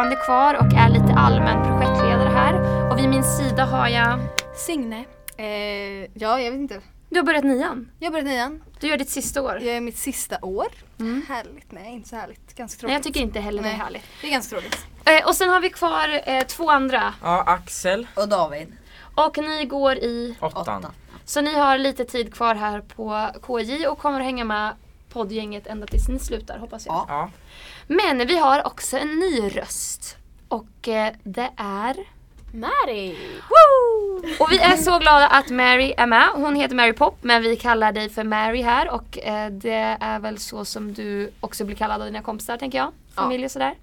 fortfarande kvar och är lite allmän projektledare här. Och vid min sida har jag... Signe. Eh, ja, jag vet inte. Du har börjat nian. Jag började nian. Du gör ditt sista år. Jag är mitt sista år. Mm. Härligt. Nej, inte så härligt. Ganska tråkigt. Nej, jag tycker inte heller det är härligt. Det är ganska tråkigt. Eh, Och sen har vi kvar eh, två andra. Ja, Axel. Och David. Och ni går i... Åttan. Åtta. Så ni har lite tid kvar här på KJ och kommer att hänga med poddgänget ända tills ni slutar hoppas jag. Ja. Men vi har också en ny röst. Och eh, det är... Mary! Och vi är så glada att Mary är med. Hon heter Mary Pop men vi kallar dig för Mary här och eh, det är väl så som du också blir kallad av dina kompisar tänker jag. Familj och sådär.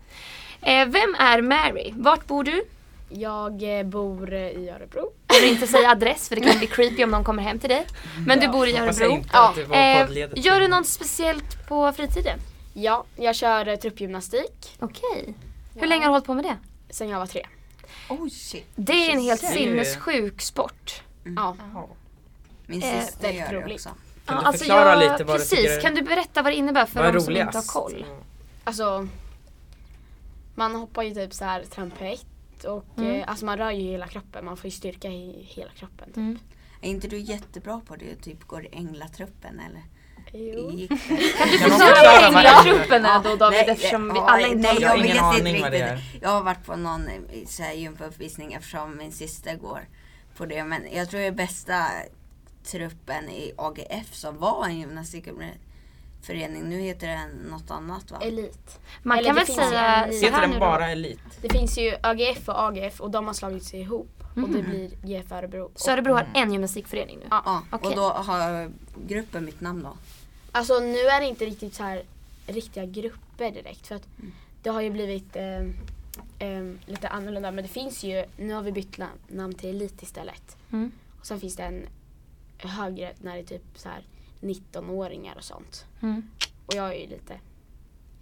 Eh, vem är Mary? Vart bor du? Jag eh, bor eh, i Örebro. Jag vill inte säga adress för det kan bli creepy om någon kommer hem till dig. Men du bor i Örebro. du var Eh, gör du något speciellt på fritiden? Ja, jag kör eh, truppgymnastik Okej. Hur länge har du hållit på med det? sen jag var tre. Oj shit. Det är en helt sinnessjuk sport. Ja. Ja. Min Eh, syster väldigt gör det roligt. också. Kan du alltså förklara jag- lite vad du Precis, tycker är- kan du berätta vad det innebär för de som inte har koll? Alltså, man hoppar ju typ så här trampett och Mm. eh, alltså man rör ju hela kroppen. Man får ju styrka i hela kroppen. Typ. Mm. Är inte du jättebra på det? Typ går änglatruppen eller? Jo. Gick det? Kan du förklara förklara vad? Änglatruppen är då David Nej, eftersom vi alla inte nej, Jag har ingen aning inte vad det riktigt. är. Jag har varit på någon eh, så här gympauppvisning eftersom min syster går på det. Men jag tror det är bästa truppen i AGF som var en gymnastikförening. Nu heter den något annat va? Elit. Man Eller kan väl säga en- så Heter den bara Elit? Det finns ju AGF och AGF och de har slagit sig ihop. Och det Mhm. blir GF Örebro. Så Örebro har en gymnastikförening nu? Ja. Ja, Okej. och då har gruppen mitt namn då. Alltså nu är det inte riktigt så här riktiga grupper direkt. För att det har ju blivit eh, eh, lite annorlunda. Men det finns ju, nu har vi bytt nam- namn till Elit istället. Mm. Och sen finns det en högre när det är typ så här 19-åringar och sånt. Mm. Och jag är ju lite,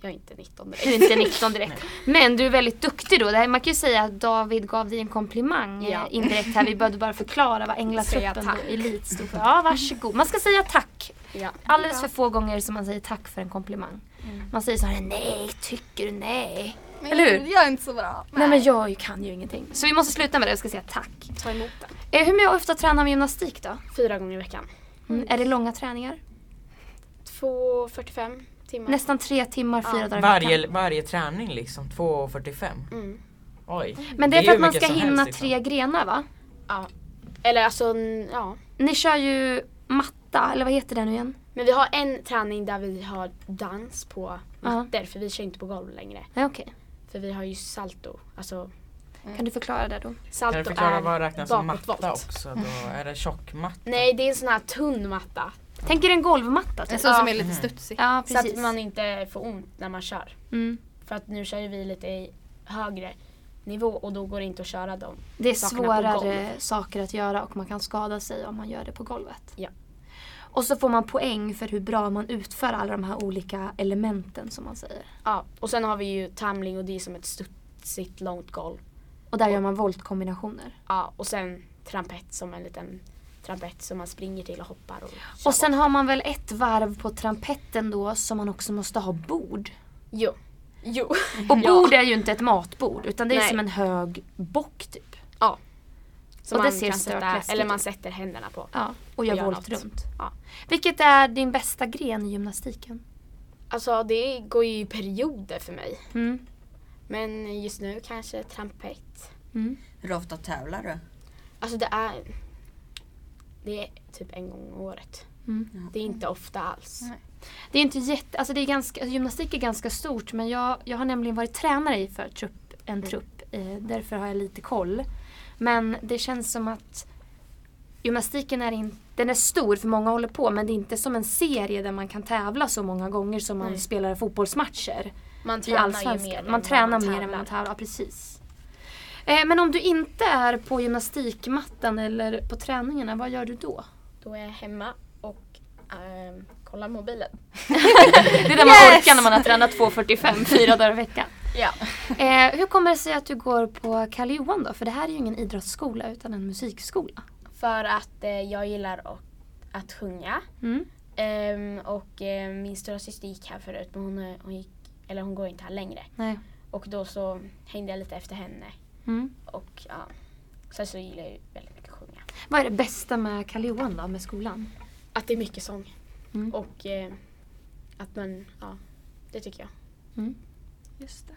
jag är inte 19 direkt. Du är inte 19 direkt. Men du är väldigt duktig då. Det här, man kan ju säga att David gav dig en komplimang Ja. eh, indirekt här. Vi behövde bara förklara vad änglatruppen då, elit stod för. Ja, varsågod. Man ska säga tack. Ja. Alldeles för få gånger som man säger tack för en komplimang. Mm. Man säger så här, nej, tycker du, nej. Men Eller hur? Jag är inte så bra. Nej men jag kan ju ingenting. Så vi måste sluta med det och ska säga tack. Ta emot den. Eh, hur ofta tränar man gymnastik då? Fyra gånger i veckan. Mm. Är det långa träningar? 2.45 timmar. Nästan tre timmar, fyra Ja. dagar. Varje, varje träning liksom, 2.45. Mm. Oj. Men det är ju för att man ska hinna helst, liksom. tre grenar va? Ja. Eller alltså, ja. Ni kör ju matta, eller vad heter det nu igen? Men vi har en träning där vi har dans på Ja. mattor för vi kör inte på golv längre. Nej, okej. För vi har ju salto. Alltså Kan du förklara det då? salto Kan du förklara vad räknas som matta också? Då är det tjockmatta? Nej det är en sån här tunn matta. Tänk er en golvmatta En typ. sån som är lite studsig. Ja, Så att precis. man inte får ont när man kör. Mm. För att nu kör ju vi lite i högre nivå och då går det inte att köra dem. Det är svårare saker att göra och man kan skada sig om man gör det på golvet. Ja. Och så får man poäng för hur bra man utför alla de här olika elementen som man säger. Ja, och sen har vi ju tamling och det är som ett studsigt långt golv. Och där gör man voltkombinationer. Ja, och sen trampett som en liten trampett som man springer till och hoppar och Och sen har man väl ett varv på trampetten då som man också måste ha bord. Jo. Jo. Och bord är ju inte ett matbord utan det är Nej. som en hög bock typ. Ja. Som Och det man ser kan sätta, eller man sätter händerna på. Ja, och gör gör volt något. runt. Ja. Vilket är din bästa gren i gymnastiken? Alltså det går ju i perioder för mig. Mm. Men just nu kanske trampett. Mm. Hur ofta tävlar du? Alltså det är det är typ en gång om året. Mm. Det är inte ofta alls. Nej. Det är inte jätte, alltså det är ganska, alltså gymnastik är ganska stort men jag, jag har nämligen varit tränare i för trupp, en trupp. Eh, därför har jag lite koll. Men det känns som att gymnastiken är, in, den är stor för många håller på men det är inte som en serie där man kan tävla så många gånger som man Nej. spelar fotbollsmatcher. Man tränar ju mer Man tränar mer än man tävlar, ja, precis. Eh, men om du inte är på gymnastikmattan eller på träningarna, vad gör du då? Då är jag hemma och ehm, kollar mobilen. Det är där man orkar när man har tränat 2.45 fyra dagar i veckan. Ja. Eh, hur kommer det sig att du går på Kalle Johan då? För det här är ju ingen idrottsskola utan en musikskola. För att eh, jag gillar att, att sjunga Mm. Ehm, och eh, min stora syster gick här förut men hon, eh, hon, gick, eller hon går inte här längre. Nej. Och då så hängde jag lite efter henne. Mm. Och ja, sen så gillar jag ju väldigt mycket att sjunga. Vad är det bästa med Kalle Johan då, med skolan? Att det är mycket sång. Mm. Och eh, att man, ja, det tycker jag. Mm. Just det.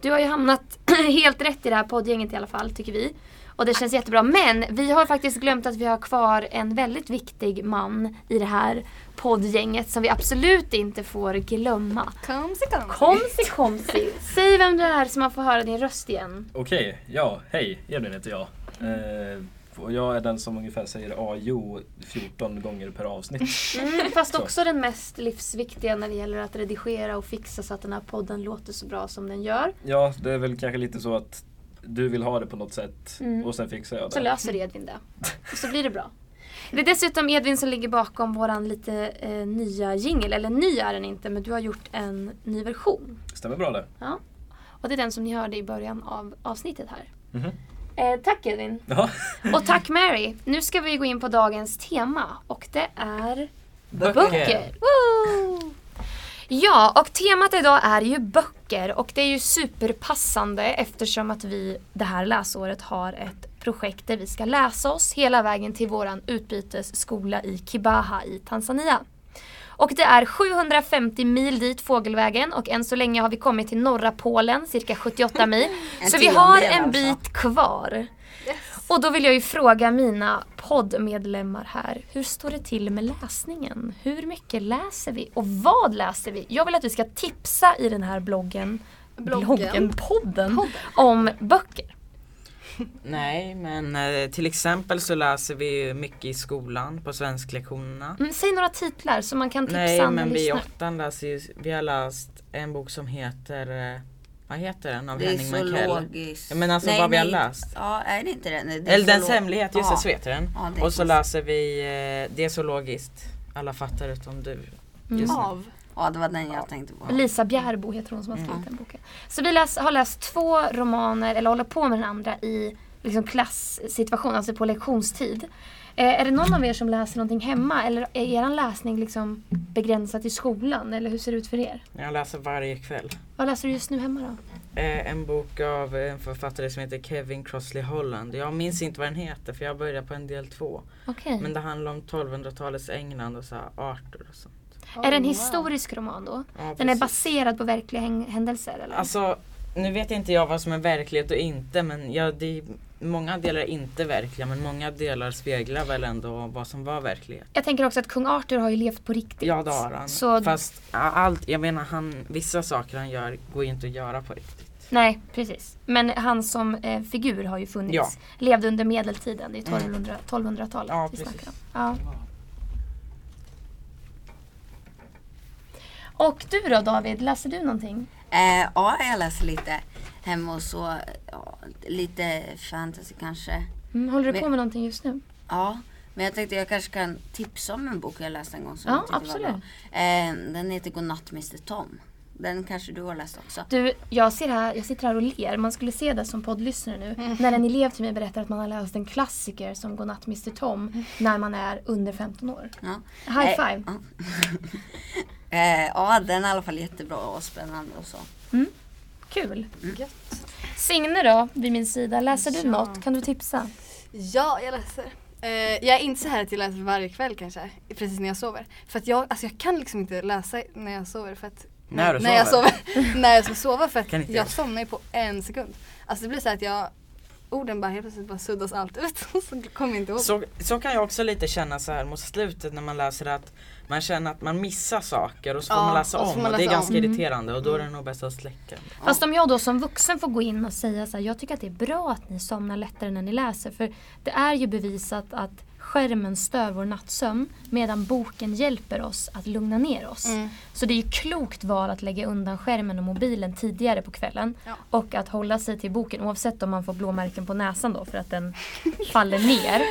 Du har ju hamnat helt rätt i det här poddgänget i alla fall, tycker vi. Och det känns jättebra. Men vi har faktiskt glömt att vi har kvar en väldigt viktig man i det här poddgänget som vi absolut inte får glömma. Komsi komsi. Komsi komsi. Säg vem du är så man får höra din röst igen. Okej, ja, hej, Edvin heter jag. Eh, och jag är den som ungefär säger ajo 14 gånger per avsnitt. Mm, fast Så. också den mest livsviktiga när det gäller att redigera och fixa så att den här podden låter så bra som den gör. Ja, det är väl kanske lite så att du vill ha det på något sätt Mm. och sen fixar jag Så det. löser Edvin det. Och så blir det bra. Det är dessutom Edvin som ligger bakom våran lite eh, nya jingle. Eller ny är den inte, men du har gjort en ny version. Stämmer bra det? Ja. Och det är den som ni hörde i början av avsnittet här. Mhm. Eh, tack Edvin. Ja. Och tack Mary. Nu ska vi gå in på dagens tema. Och det är Böcker. böcker. Ja, och temat idag är ju böcker och det är ju superpassande eftersom att vi det här läsåret har ett projekt där vi ska läsa oss hela vägen till våran utbytesskola i Kibaha i Tanzania. Och det är 750 mil dit fågelvägen och än så länge har vi kommit till norra Polen, cirka 78 mil. Så vi har en bit kvar. Och då vill jag ju fråga mina poddmedlemmar här. Hur står det till med läsningen? Hur mycket läser vi? Och vad läser vi? Jag vill att vi ska tipsa i den här bloggen, Bloggen. bloggen podden, om böcker. Nej, men eh, till exempel så läser vi mycket i skolan på svensklektionerna. Mm, säg några titlar så man kan tipsa Nej, men vi i åttan läser ju, vi har läst en bok som heter, eh, vad heter den av Det är Henning Mankell? zoologiskt. Ja, men alltså vad vi har läst. Ja, är det inte det? Nej, det är Eller Dens zoolog- hemlighet, just det, Ja. så heter den. Ja, det är Och så läser vi eh, Det är zoologiskt. Alla fattar utom du. Mm. Av. Ja, det var den jag tänkte på. Lisa Bjärbo heter hon som har skrivit Mm. den boken. Så vi läs, har läst två romaner, eller håller på med den andra i liksom klasssituation, alltså på lektionstid. Eh, är det någon av er som läser någonting hemma eller är er läsning liksom begränsad till skolan eller hur ser det ut för er? Jag läser varje kväll. Vad läser du just nu hemma då? Eh, en bok av en författare som heter Kevin Crossley Holland. Jag minns inte vad den heter för jag började på en del två. Okej. Men det handlar om 1200-talets England och så här arter och sånt. Är det en Oh, wow. historisk roman då? Ja, Den är baserad på verkliga händelser eller? Alltså, nu vet inte jag vad som är verklighet och inte men ja, det är, många delar är inte verkliga men många delar speglar väl ändå vad som var verklighet. Jag tänker också att kung Arthur har ju levt på riktigt. Ja det har han. Så, Fast allt, jag menar han, vissa saker han gör går ju inte att göra på riktigt. Nej, precis. Men han som eh, figur har ju funnits. Ja. Levde under medeltiden, det är Mm. 1200, 1200-talet Ja, vi precis. snackar om. Ja. Och du då David, läser du någonting? Eh, ja, jag läser lite hemma och så. Ja, lite fantasy kanske. Mm, håller du Men- på med någonting just nu? Ja, men jag tänkte jag kanske kan tipsa om en bok jag läste en gång som Ja, jag tyckte var absolut. bra. Eh, den heter Godnatt Mr Tom. Den kanske du har läst också? Du, jag, ser här, jag sitter här och ler. Man skulle se det som poddlyssnare nu. Mm. När en elev till mig berättar att man har läst en klassiker som Godnatt Mr Tom när man är under 15 år. Ja. High Eh, five! ja. eh, ja, den är i alla fall jättebra och spännande och så. Kul! Gött. Signe då, vid min sida. Läser du Ja. något? Kan du tipsa? Ja, jag läser. Eh, jag är inte så här att jag läser varje kväll kanske, precis när jag sover. För att jag, alltså jag kan liksom inte läsa när jag sover för att När du när jag sover? sover, när jag ska sova för att jag jag. somnar ju på en sekund. Alltså det blir så här att jag, orden bara helt plötsligt bara suddas allt ut och så kommer jag inte ihåg. Så, så kan jag också lite känna så här mot slutet när man läser att man känner att man missar saker och så får Ja, man läsa och om får man och det är läsa ganska om. irriterande och då är det Mm. nog bäst att släcka. Fast om jag då som vuxen får gå in och säga så här, jag tycker att det är bra att ni somnar lättare när ni läser. För det är ju bevisat att skärmen stör vår nattsömn medan boken hjälper oss att lugna ner oss. Mm. Så det är ju klokt val att lägga undan skärmen och mobilen tidigare på kvällen. Ja. Och att hålla sig till boken oavsett om man får blåmärken på näsan då för att den faller ner.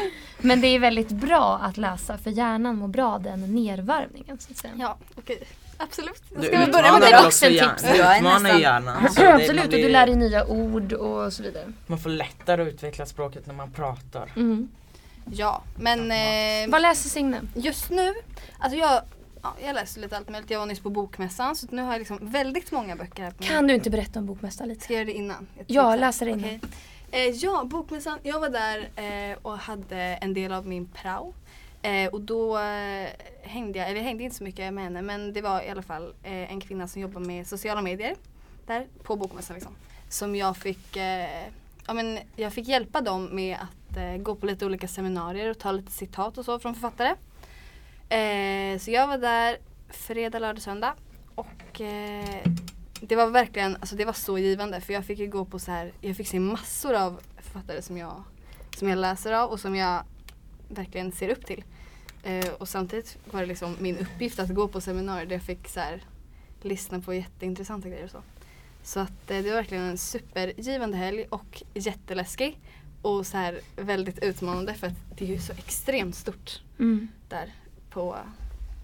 Men det är väldigt bra att läsa för hjärnan mår bra den nervarvningen. Så att säga. Ja, okej. Absolut. Då Du ska vi börja med det också hjärnan. vuxentips. Du utmanar hjärnan. så det- Absolut, och blir- du lär dig nya ord och så vidare. Man får lättare att utveckla språket när man pratar. Mm. Ja, men eh, Vad läser Signe? just nu, alltså jag, ja, jag läser lite allt möjligt. Jag var nyss på bokmässan så nu har jag liksom väldigt många böcker här på min- Kan du inte berätta om Bokmässan lite? Ska jag göra det innan? Jag Ja, läs det innan. Okej. Eh, ja, Bokmässan. Jag var där eh, och hade en del av min prao. Eh, och då eh, hängde jag, eller jag hängde inte så mycket med henne men det var i alla fall eh, en kvinna som jobbar med sociala medier där på Bokmässan liksom. Som jag fick, eh, ja men jag fick hjälpa dem med att eh, gå på lite olika seminarier och ta lite citat och så från författare. Eh, så jag var där fredag, lördag, söndag och eh, det var verkligen, alltså det var så givande för jag fick ju gå på så här, jag fick se massor av författare som jag, som jag läser av och som jag verkligen ser upp till. Eh, och samtidigt var det liksom min uppgift att gå på seminarier där jag fick så här, lyssna på jätteintressanta grejer och så. Så att eh, det var verkligen en supergivande helg och jätteläskig. Och så här väldigt utmanande för att det är ju så extremt stort Mm. där på,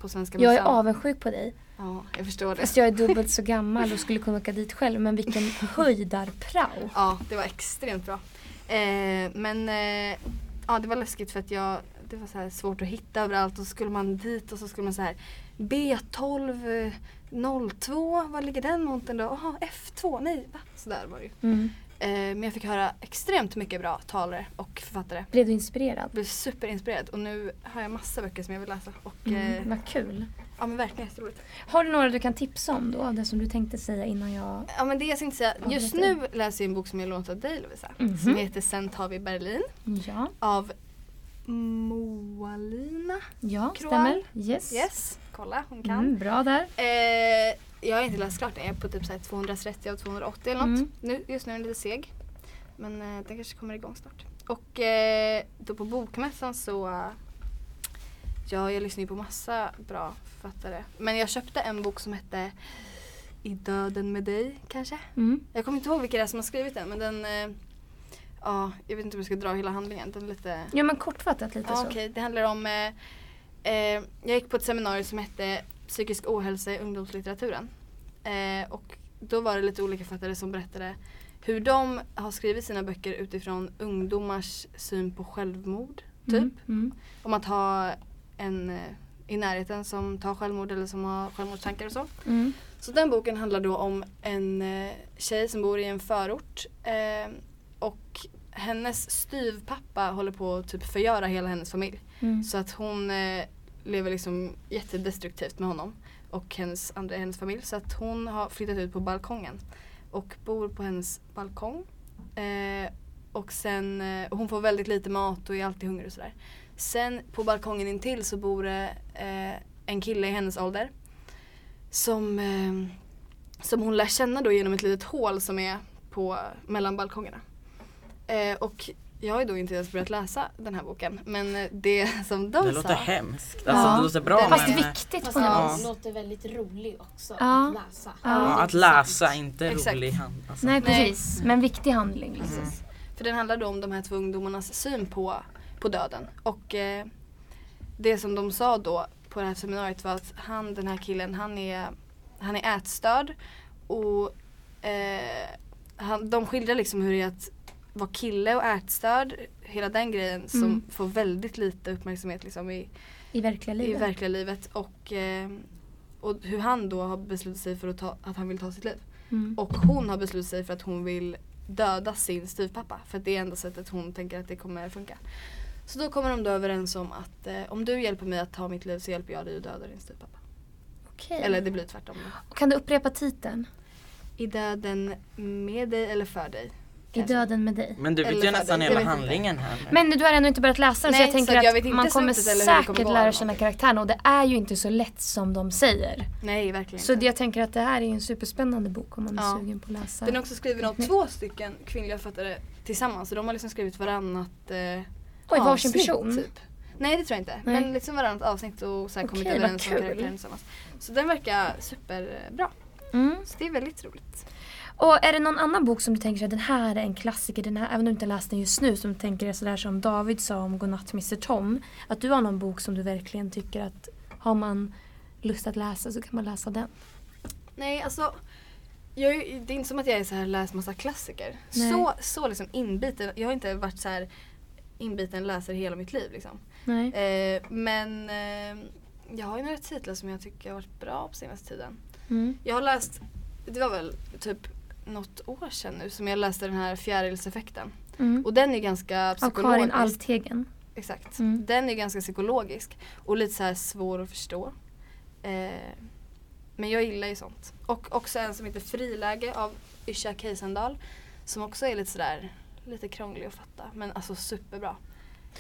på Svenska Jag är Mässan. avundsjuk på dig. Ja, jag förstår det. Fast jag är dubbelt så gammal och skulle kunna åka dit själv. Men vilken höjdarprao. Ja, det var extremt bra. Eh, men eh, ja, det var läskigt för att jag, det var så här svårt att hitta överallt och så skulle man dit och så skulle man så här B12 eh, 02, var ligger den montern då? Jaha, F2, nej va? Sådär var det ju. Mm. Eh, men jag fick höra extremt mycket bra talare och författare. Blev du inspirerad? Blev superinspirerad och nu har jag massa böcker som jag vill läsa. Och, Mm. eh, Vad kul. ja men verkligen jätteroligt. Har du några du kan tipsa om då? Det som du tänkte säga innan jag... Ja men det jag tänkte säga, just nu läser jag en bok som jag lånat av dig Lovisa. Mhm. Som heter Sen tar vi Berlin. Ja, av Moalina. ja Kroal. stämmer. Yes. Yes, kolla hon kan. Mm, bra där. Eh, jag har inte läst klart den, jag är på typ så här 230 av 280 eller något. Mm. Nu, just nu är den lite seg. Men eh, den kanske kommer igång snart. Och eh, då på bokmässan så Ja, jag lyssnar ju på massa bra författare. Men jag köpte en bok som hette I döden med dig kanske. Mm. Jag kommer inte ihåg vilka det är som har skrivit den men den eh, Ja, jag vet inte om jag ska dra hela handlingen. Den är lite Ja men kortfattat lite Ja, så. okej. Det handlar om eh, eh, Jag gick på ett seminarium som hette Psykisk ohälsa i ungdomslitteraturen. Eh, och då var det lite olika författare som berättade hur de har skrivit sina böcker utifrån ungdomars syn på självmord. Typ. Mm. Mm. Om att ha en eh, i närheten som tar självmord eller som har självmordstankar och så. Mm. Så den boken handlar då om en eh, tjej som bor i en förort eh, och hennes styvpappa håller på att typ förgöra hela hennes familj. Mm. Så att hon eh, lever liksom jättedestruktivt med honom och hennes, andra, hennes familj. Så att hon har flyttat ut på balkongen och bor på hennes balkong. Eh, och sen, eh, och hon får väldigt lite mat och är alltid hungrig och sådär. Sen på balkongen intill så bor det eh, en kille i hennes ålder. Som, eh, som hon lär känna då genom ett litet hål som är på, mellan balkongerna. Eh, och jag har ju då inte ens börjat läsa den här boken men eh, det som de Det sa låter hemskt. Alltså Ja. det låter bra Fast men... viktigt Fast på något vis. låter väldigt rolig också Ja. att läsa. Ja. Ja, att läsa, inte Exakt. rolig hand. Alltså. Nej Nej. precis, men viktig handling. Liksom. Precis. För den handlar då om de här två ungdomarnas syn på, på döden. Och eh, det som de sa då på det här seminariet var att han, den här killen, han är, han är ätstörd. Och eh, han, de skildrar liksom hur det är att vara kille och ätstörd. Hela den grejen som Mm. får väldigt lite uppmärksamhet liksom i, I verkliga i livet. verkliga livet. Och, eh, och hur han då har beslutat sig för att, ta, att han vill ta sitt liv. Mm. Och hon har beslutat sig för att hon vill döda sin styvpappa. För att det är enda sättet hon tänker att det kommer funka. Så då kommer de då överens om att eh, om du hjälper mig att ta mitt liv så hjälper jag dig att döda din styvpappa. Okej. Eller det blir tvärtom. Och Kan du upprepa titeln? I döden med dig eller för dig. I döden med dig. Men du vet ju nästan hela handlingen här nu. Men du har ändå inte börjat läsa den så jag tänker så att jag att man kommer kommer säkert gå lära känna någonting. karaktärerna och det är ju inte så lätt som de säger. Nej, verkligen Så inte. jag tänker att det här är en superspännande bok om man är Ja. sugen på att läsa. Den är också skriven av två stycken kvinnliga författare tillsammans. Så de har liksom skrivit varannat eh, Oj, varsin avsnitt, person? Typ. Nej det tror jag inte. Nej. Men liksom varannat avsnitt och så här kommit Okej, vad överens om karaktären tillsammans. Så den verkar superbra. Mm. Så det är väldigt roligt. Och är det någon annan bok som du tänker att den här är en klassiker, den här, även om du inte läst den just nu, som du tänker är sådär som David sa om Godnatt Mr Tom. Att du har någon bok som du verkligen tycker att har man lust att läsa så kan man läsa den. Nej alltså jag, det är inte som att jag är så här läst massa klassiker. Nej. Så, så liksom inbiten. Jag har inte varit så här inbiten läsare hela mitt liv. Liksom. Nej. Eh, men eh, jag har ju några titlar som jag tycker har varit bra på senaste tiden. Mm. Jag har läst, det var väl typ något år sedan nu som jag läste den här fjärilseffekten. Mm. Och den är ganska Av psykologisk. Karin Althegen. Exakt. Mm. Den är ganska psykologisk och lite så här svår att förstå. Eh, men jag gillar ju sånt. Och också en som heter Friläge av Yrsa Keisendal. Som också är lite sådär, lite krånglig att fatta. Men alltså superbra.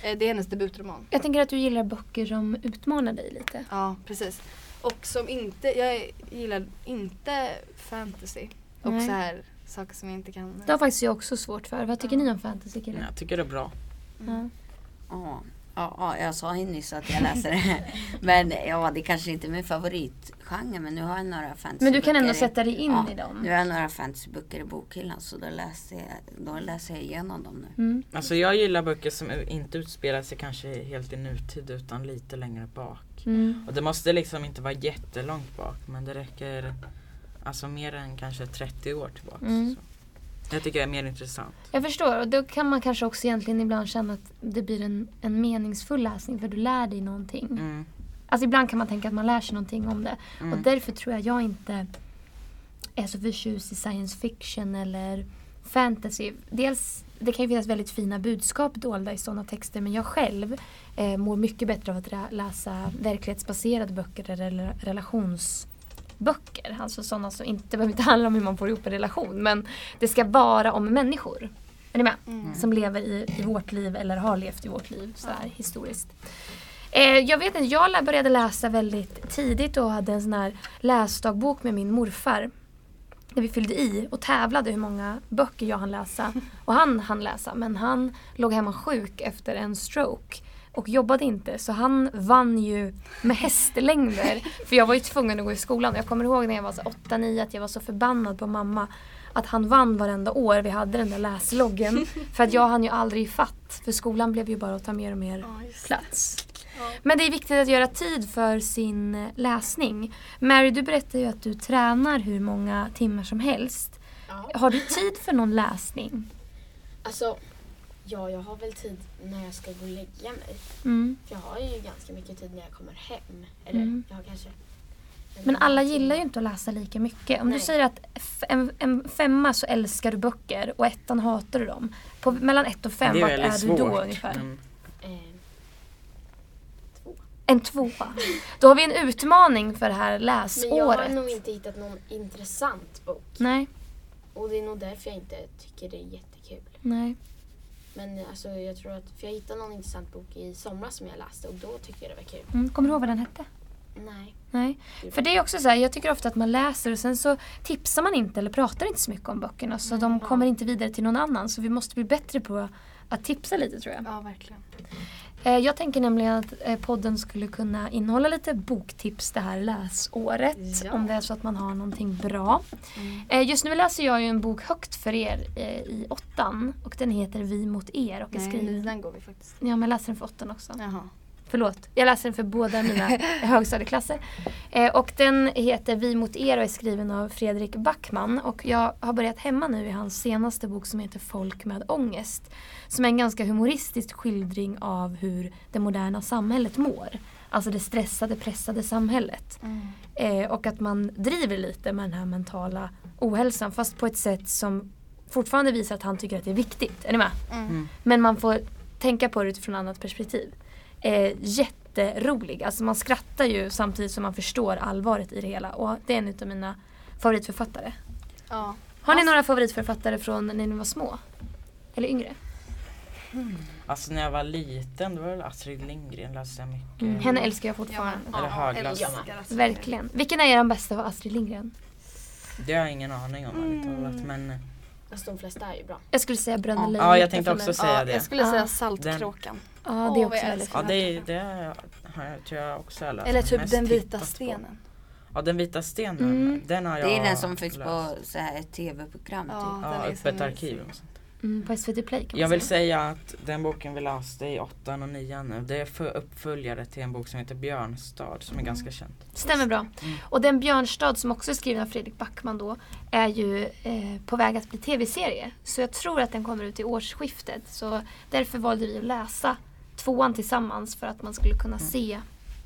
Eh, det är hennes debutroman. Jag tänker att du gillar böcker som utmanar dig lite. Ja, precis. Och som inte, jag gillar inte fantasy. Och Nej. så här saker som jag inte kan. Det har faktiskt jag också svårt för. Vad tycker Ja. ni om fantasy killar? Jag tycker det är bra. Ja. Ja, ja, ja, jag sa ju nyss att jag läser det. Men ja, det kanske inte är min favoritgenre. Men nu har jag några fantasyböcker. Men du kan ändå sätta dig in ja, i dem. Nu har jag några fantasyböcker i bokhyllan så då läser jag, då läser jag igenom dem nu. Mm. Alltså jag gillar böcker som inte utspelar sig kanske helt i nutid utan lite längre bak. Mm. Och det måste liksom inte vara jättelångt bak men det räcker alltså mer än kanske 30 år tillbaka. Mm. Jag tycker det är mer intressant. Jag förstår och då kan man kanske också egentligen ibland känna att det blir en, en meningsfull läsning för du lär dig någonting. Mm. Alltså ibland kan man tänka att man lär sig någonting om det. Mm. Och därför tror jag jag inte är så förtjust i science fiction eller fantasy. Dels, det kan ju finnas väldigt fina budskap dolda i sådana texter men jag själv eh, mår mycket bättre av att läsa verklighetsbaserade böcker eller relationsböcker. Alltså sådana som inte behöver inte handla om hur man får ihop en relation men det ska vara om människor. Är ni med? Mm. Som lever i, i vårt liv eller har levt i vårt liv så här, historiskt. Eh, jag vet inte, jag började läsa väldigt tidigt och hade en sån här läsdagbok med min morfar. Där vi fyllde i och tävlade hur många böcker jag hann läsa. Och han hann läsa men han låg hemma sjuk efter en stroke. Och jobbade inte så han vann ju med hästlängder. För jag var ju tvungen att gå i skolan. Jag kommer ihåg när jag var 8-9 att jag var så förbannad på mamma. Att han vann varenda år vi hade den där läsloggen. För att jag hann ju aldrig ifatt. För skolan blev ju bara att ta mer och mer plats. Men det är viktigt att göra tid för sin läsning. Mary, du berättar ju att du tränar hur många timmar som helst. Har du tid för någon läsning? Alltså, ja jag har väl tid när jag ska gå och lägga mig. Mm. För jag har ju ganska mycket tid när jag kommer hem. Eller Mm. jag har kanske... en Men alla gillar ju inte att läsa lika mycket. Om du Nej. säger att en, en femma så älskar du böcker och ettan hatar du dem. På, mellan ett och fem, är vart är svårt. du då ungefär? Mm. Eh, två. En tvåa. Då har vi en utmaning för det här Men jag har läsåret. nog inte hittat någon intressant bok. Nej, Och det är nog därför jag inte tycker det är jättekul. nej. Men alltså jag tror att, för jag hittade någon intressant bok i somras som jag läste och då tyckte jag det var kul. Mm, kommer du ihåg vad den hette? Nej. Nej. För det är också så här, jag tycker ofta att man läser och sen så tipsar man inte eller pratar inte så mycket om böckerna så de kommer inte vidare till någon annan. Så vi måste bli bättre på att tipsa lite tror jag. Ja, verkligen. Eh, Jag tänker nämligen att eh, podden skulle kunna innehålla lite boktips det här läsåret. Ja. Om det är så att man har någonting bra. Eh, Just nu läser jag ju en bok högt för er i åttan. Och den heter Vi mot er och är Nej, skriven... den går vi faktiskt. Ja, men jag läser den för åttan också. Jaha. Förlåt, jag läser den för båda mina högstadieklasser. Eh, och den heter Vi mot er och är skriven av Fredrik Backman. Och jag har börjat hemma nu i hans senaste bok som heter Folk med ångest. Som är en ganska humoristisk skildring av hur det moderna samhället mår. Alltså det stressade, pressade samhället. Eh, och att man driver lite med den här mentala ohälsan fast på ett sätt som fortfarande visar att han tycker att det är viktigt. Är ni med? Mm. Men man får tänka på det utifrån annat perspektiv. Eh, jätterolig. Alltså man skrattar ju samtidigt som man förstår allvaret i det hela. Och det är en av mina favoritförfattare. Ja. Har ni några favoritförfattare från när ni var små? Eller yngre? Alltså när jag var liten då var det väl Astrid Lindgren läste jag mycket. Mm. Henne älskar jag fortfarande. Eller Höglands. älskar Astrid Verkligen. Vilken är er bästa av Astrid Lindgren? Det har jag ingen aning om ärligt talat men Alltså de flesta är ju bra. Jag skulle säga Bröderna Ja. Ja, jag tänkte också säga Ja, det. jag skulle Ja. säga Saltkråkan. Ja, det är också väldigt älskar ja fint. det, det har jag, tror jag också jag läst. Eller typ Den vita tittat på. stenen. Ja den vita stenen, Mm. den har jag Det är den som finns läst. på så här ett tv-program Ja. typ. Ja, öppet arkiv. och sånt. Mm, på SVT Play kan man Jag vill säga. säga att den boken vi läste i åttan och nian nu, det är för uppföljare till en bok som heter Björnstad som är ganska känd. Stämmer bra. Mm. Och den Björnstad som också är skriven av Fredrik Backman då är ju eh, på väg att bli tv-serie. Så jag tror att den kommer ut i årsskiftet. Så därför valde vi att läsa tvåan tillsammans för att man skulle kunna Mm. se.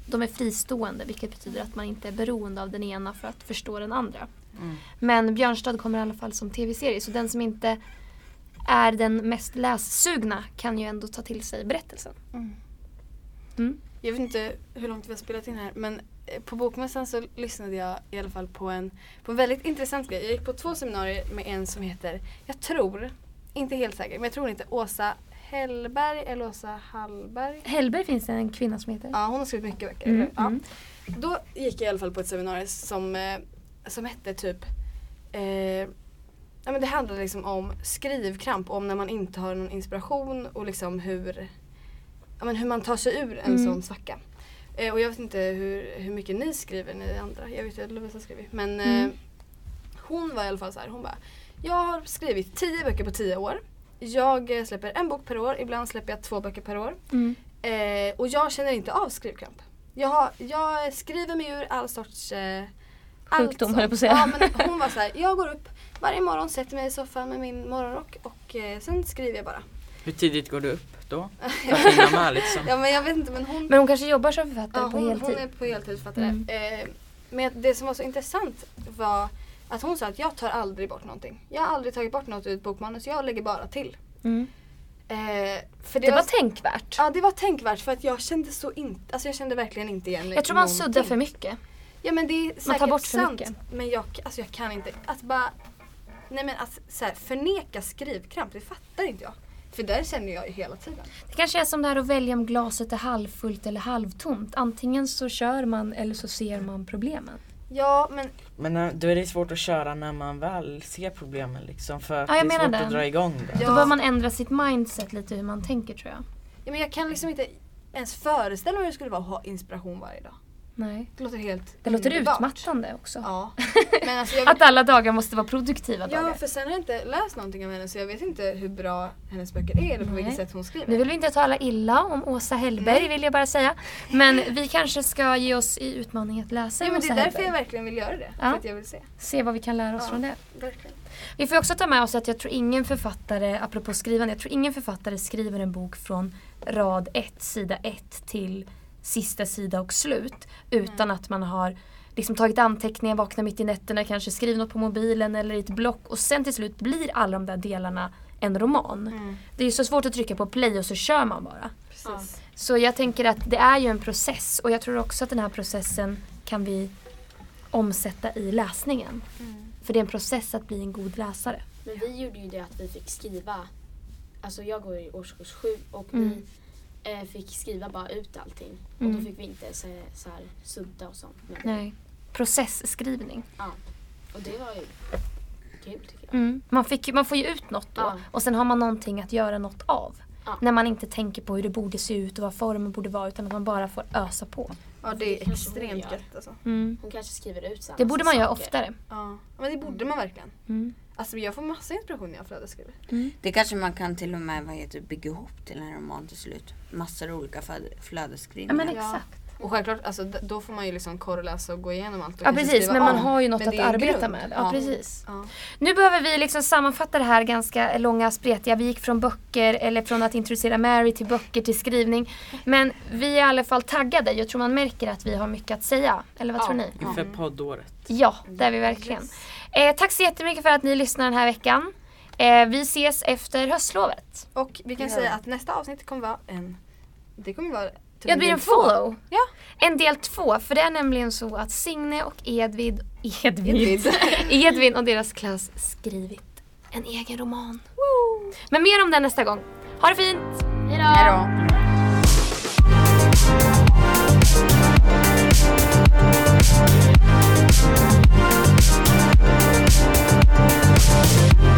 De är fristående vilket betyder att man inte är beroende av den ena för att förstå den andra. Mm. Men Björnstad kommer i alla fall som tv-serie så den som inte är den mest lässugna kan ju ändå ta till sig berättelsen. Mm. Jag vet inte hur långt vi har spelat in här men eh, på Bokmässan så lyssnade jag i alla fall på en, på en väldigt intressant grej. Jag gick på två seminarier med en som heter, jag tror, inte helt säker, men jag tror inte Åsa Hellberg eller Åsa Hallberg. Hellberg finns det en kvinna som heter. Ja, hon har skrivit mycket böcker. Mm? Ja. mm. Då gick jag i alla fall på ett seminarium som, eh, som hette typ eh, ja, men Det handlade liksom om skrivkramp, om när man inte har någon inspiration och liksom hur, ja, men hur man tar sig ur en Mm. sån svacka. Eh, och jag vet inte hur, hur mycket ni skriver, ni andra. Jag vet ju att Lovisa skriver. Men eh, Mm. hon var i alla fall så här, hon bara Jag har skrivit tio böcker på tio år. Jag eh, släpper en bok per år, ibland släpper jag två böcker per år. Mm. Eh, och jag känner inte av skrivkramp. Jag, har, jag skriver mig ur all sorts... Eh, allt Sjukdom, höll jag på att säga. Ja, men hon var så här, jag går upp varje morgon, sätter mig i soffan med min morgonrock och eh, sen skriver jag bara. Hur tidigt går du upp då? För att hinna med liksom? Ja men jag vet inte men hon, Men hon kanske jobbar som författare ja, på hon, heltid. hon är på heltid författare. Mm. Eh, men det som var så intressant var att hon sa att jag tar aldrig bort någonting. Jag har aldrig tagit bort något ur ett bokmanus, jag lägger bara till. Mm. Eh, för Det var tänkvärt. Ja det var tänkvärt för att jag kände så inte, alltså jag kände verkligen inte igen Jag tror man någonting. suddar för mycket. Ja men det är säkert tar bort för sant. mycket. Men jag, alltså jag kan inte, att bara Nej men att så här, förneka skrivkramp, det fattar inte jag. För där känner jag ju hela tiden. Det kanske är som det här att välja om glaset är halvfullt eller halvtomt. Antingen så kör man eller så ser man problemen. Ja men Men eh, då är det svårt att köra när man väl ser problemen liksom för att Ja, jag det är menar svårt det. att dra igång det. Ja. Då behöver man ändra sitt mindset lite hur man tänker tror jag. Ja, men jag kan liksom inte ens föreställa mig hur det skulle vara att ha inspiration varje dag. Nej. Det låter helt Det låter underbart. utmattande också. Ja. Men alltså jag, Att alla dagar måste vara produktiva ja, dagar. för sen har jag inte läst någonting av henne så jag vet inte hur bra hennes böcker är eller på Nej. vilket sätt hon skriver. Nu vill vi inte tala illa om Åsa Hellberg vill jag bara säga. Men vi kanske ska ge oss i utmaning att läsa ja, men det Åsa är därför Hellberg. jag verkligen vill göra det. Ja. För att jag vill se. Se vad vi kan lära oss Ja. från det. Verkligen. Vi får också ta med oss att jag tror ingen författare, apropå skrivande, jag tror ingen författare skriver en bok från rad 1, sida 1 till sista sida och slut. Utan att man har liksom tagit anteckningar, vaknat mitt i nätterna, kanske skrivit något på mobilen eller i ett block och sen till slut blir alla de där delarna en roman. Mm. Det är ju så svårt att trycka på play och så kör man bara. Precis. Så jag tänker att det är ju en process och jag tror också att den här processen kan vi omsätta i läsningen. Mm. För det är en process att bli en god läsare. Men vi gjorde ju det att vi fick skriva, alltså jag går i årskurs sju och Mm. vi fick skriva bara ut allting. Och Mm. då fick vi inte så, så här, sudda och sånt. Nej. Processskrivning. Ja. Och det var ju kul tycker jag. Mm. Man, fick, man får ju ut något då Ja. och sen har man någonting att göra något av. Ja. När man inte tänker på hur det borde se ut och vad formen borde vara utan att man bara får ösa på. Ja det är extremt gött alltså. Mm. Hon kanske skriver ut samma Det borde man göra oftare. Ja. Men det borde man verkligen. Mm. Alltså jag får massa inspiration när jag flödesskriver. Det kanske man kan till och med vad heter, bygga ihop till en roman till slut. Massor av olika flöd- Ja flödesskrivningar. men Ja. exakt. Och självklart, alltså, då får man ju liksom korrläsa och gå igenom allt. och Ja precis men man om. har ju något att arbeta grund. med. Ja, precis. Ja. Nu behöver vi liksom sammanfatta det här ganska långa spretiga. Vi gick från böcker eller från att introducera Mary till böcker till skrivning. Men vi är i alla fall taggade. Jag tror man märker att vi har mycket att säga. Eller vad Ja. tror ni? Inför poddåret. Ja, det är vi verkligen. Eh, tack så jättemycket för att ni lyssnar den här veckan. Eh, vi ses efter höstlovet. Och vi kan Ja. säga att nästa avsnitt kommer vara en... Det kommer vara... typ Ja, det blir en follow. Ja. En del två, för det är nämligen så att Signe och Edvid, Edvid, Edvid. Edvin och deras klass skrivit en egen roman. Men mer om det nästa gång. Ha det fint! Hejdå! Hej då! you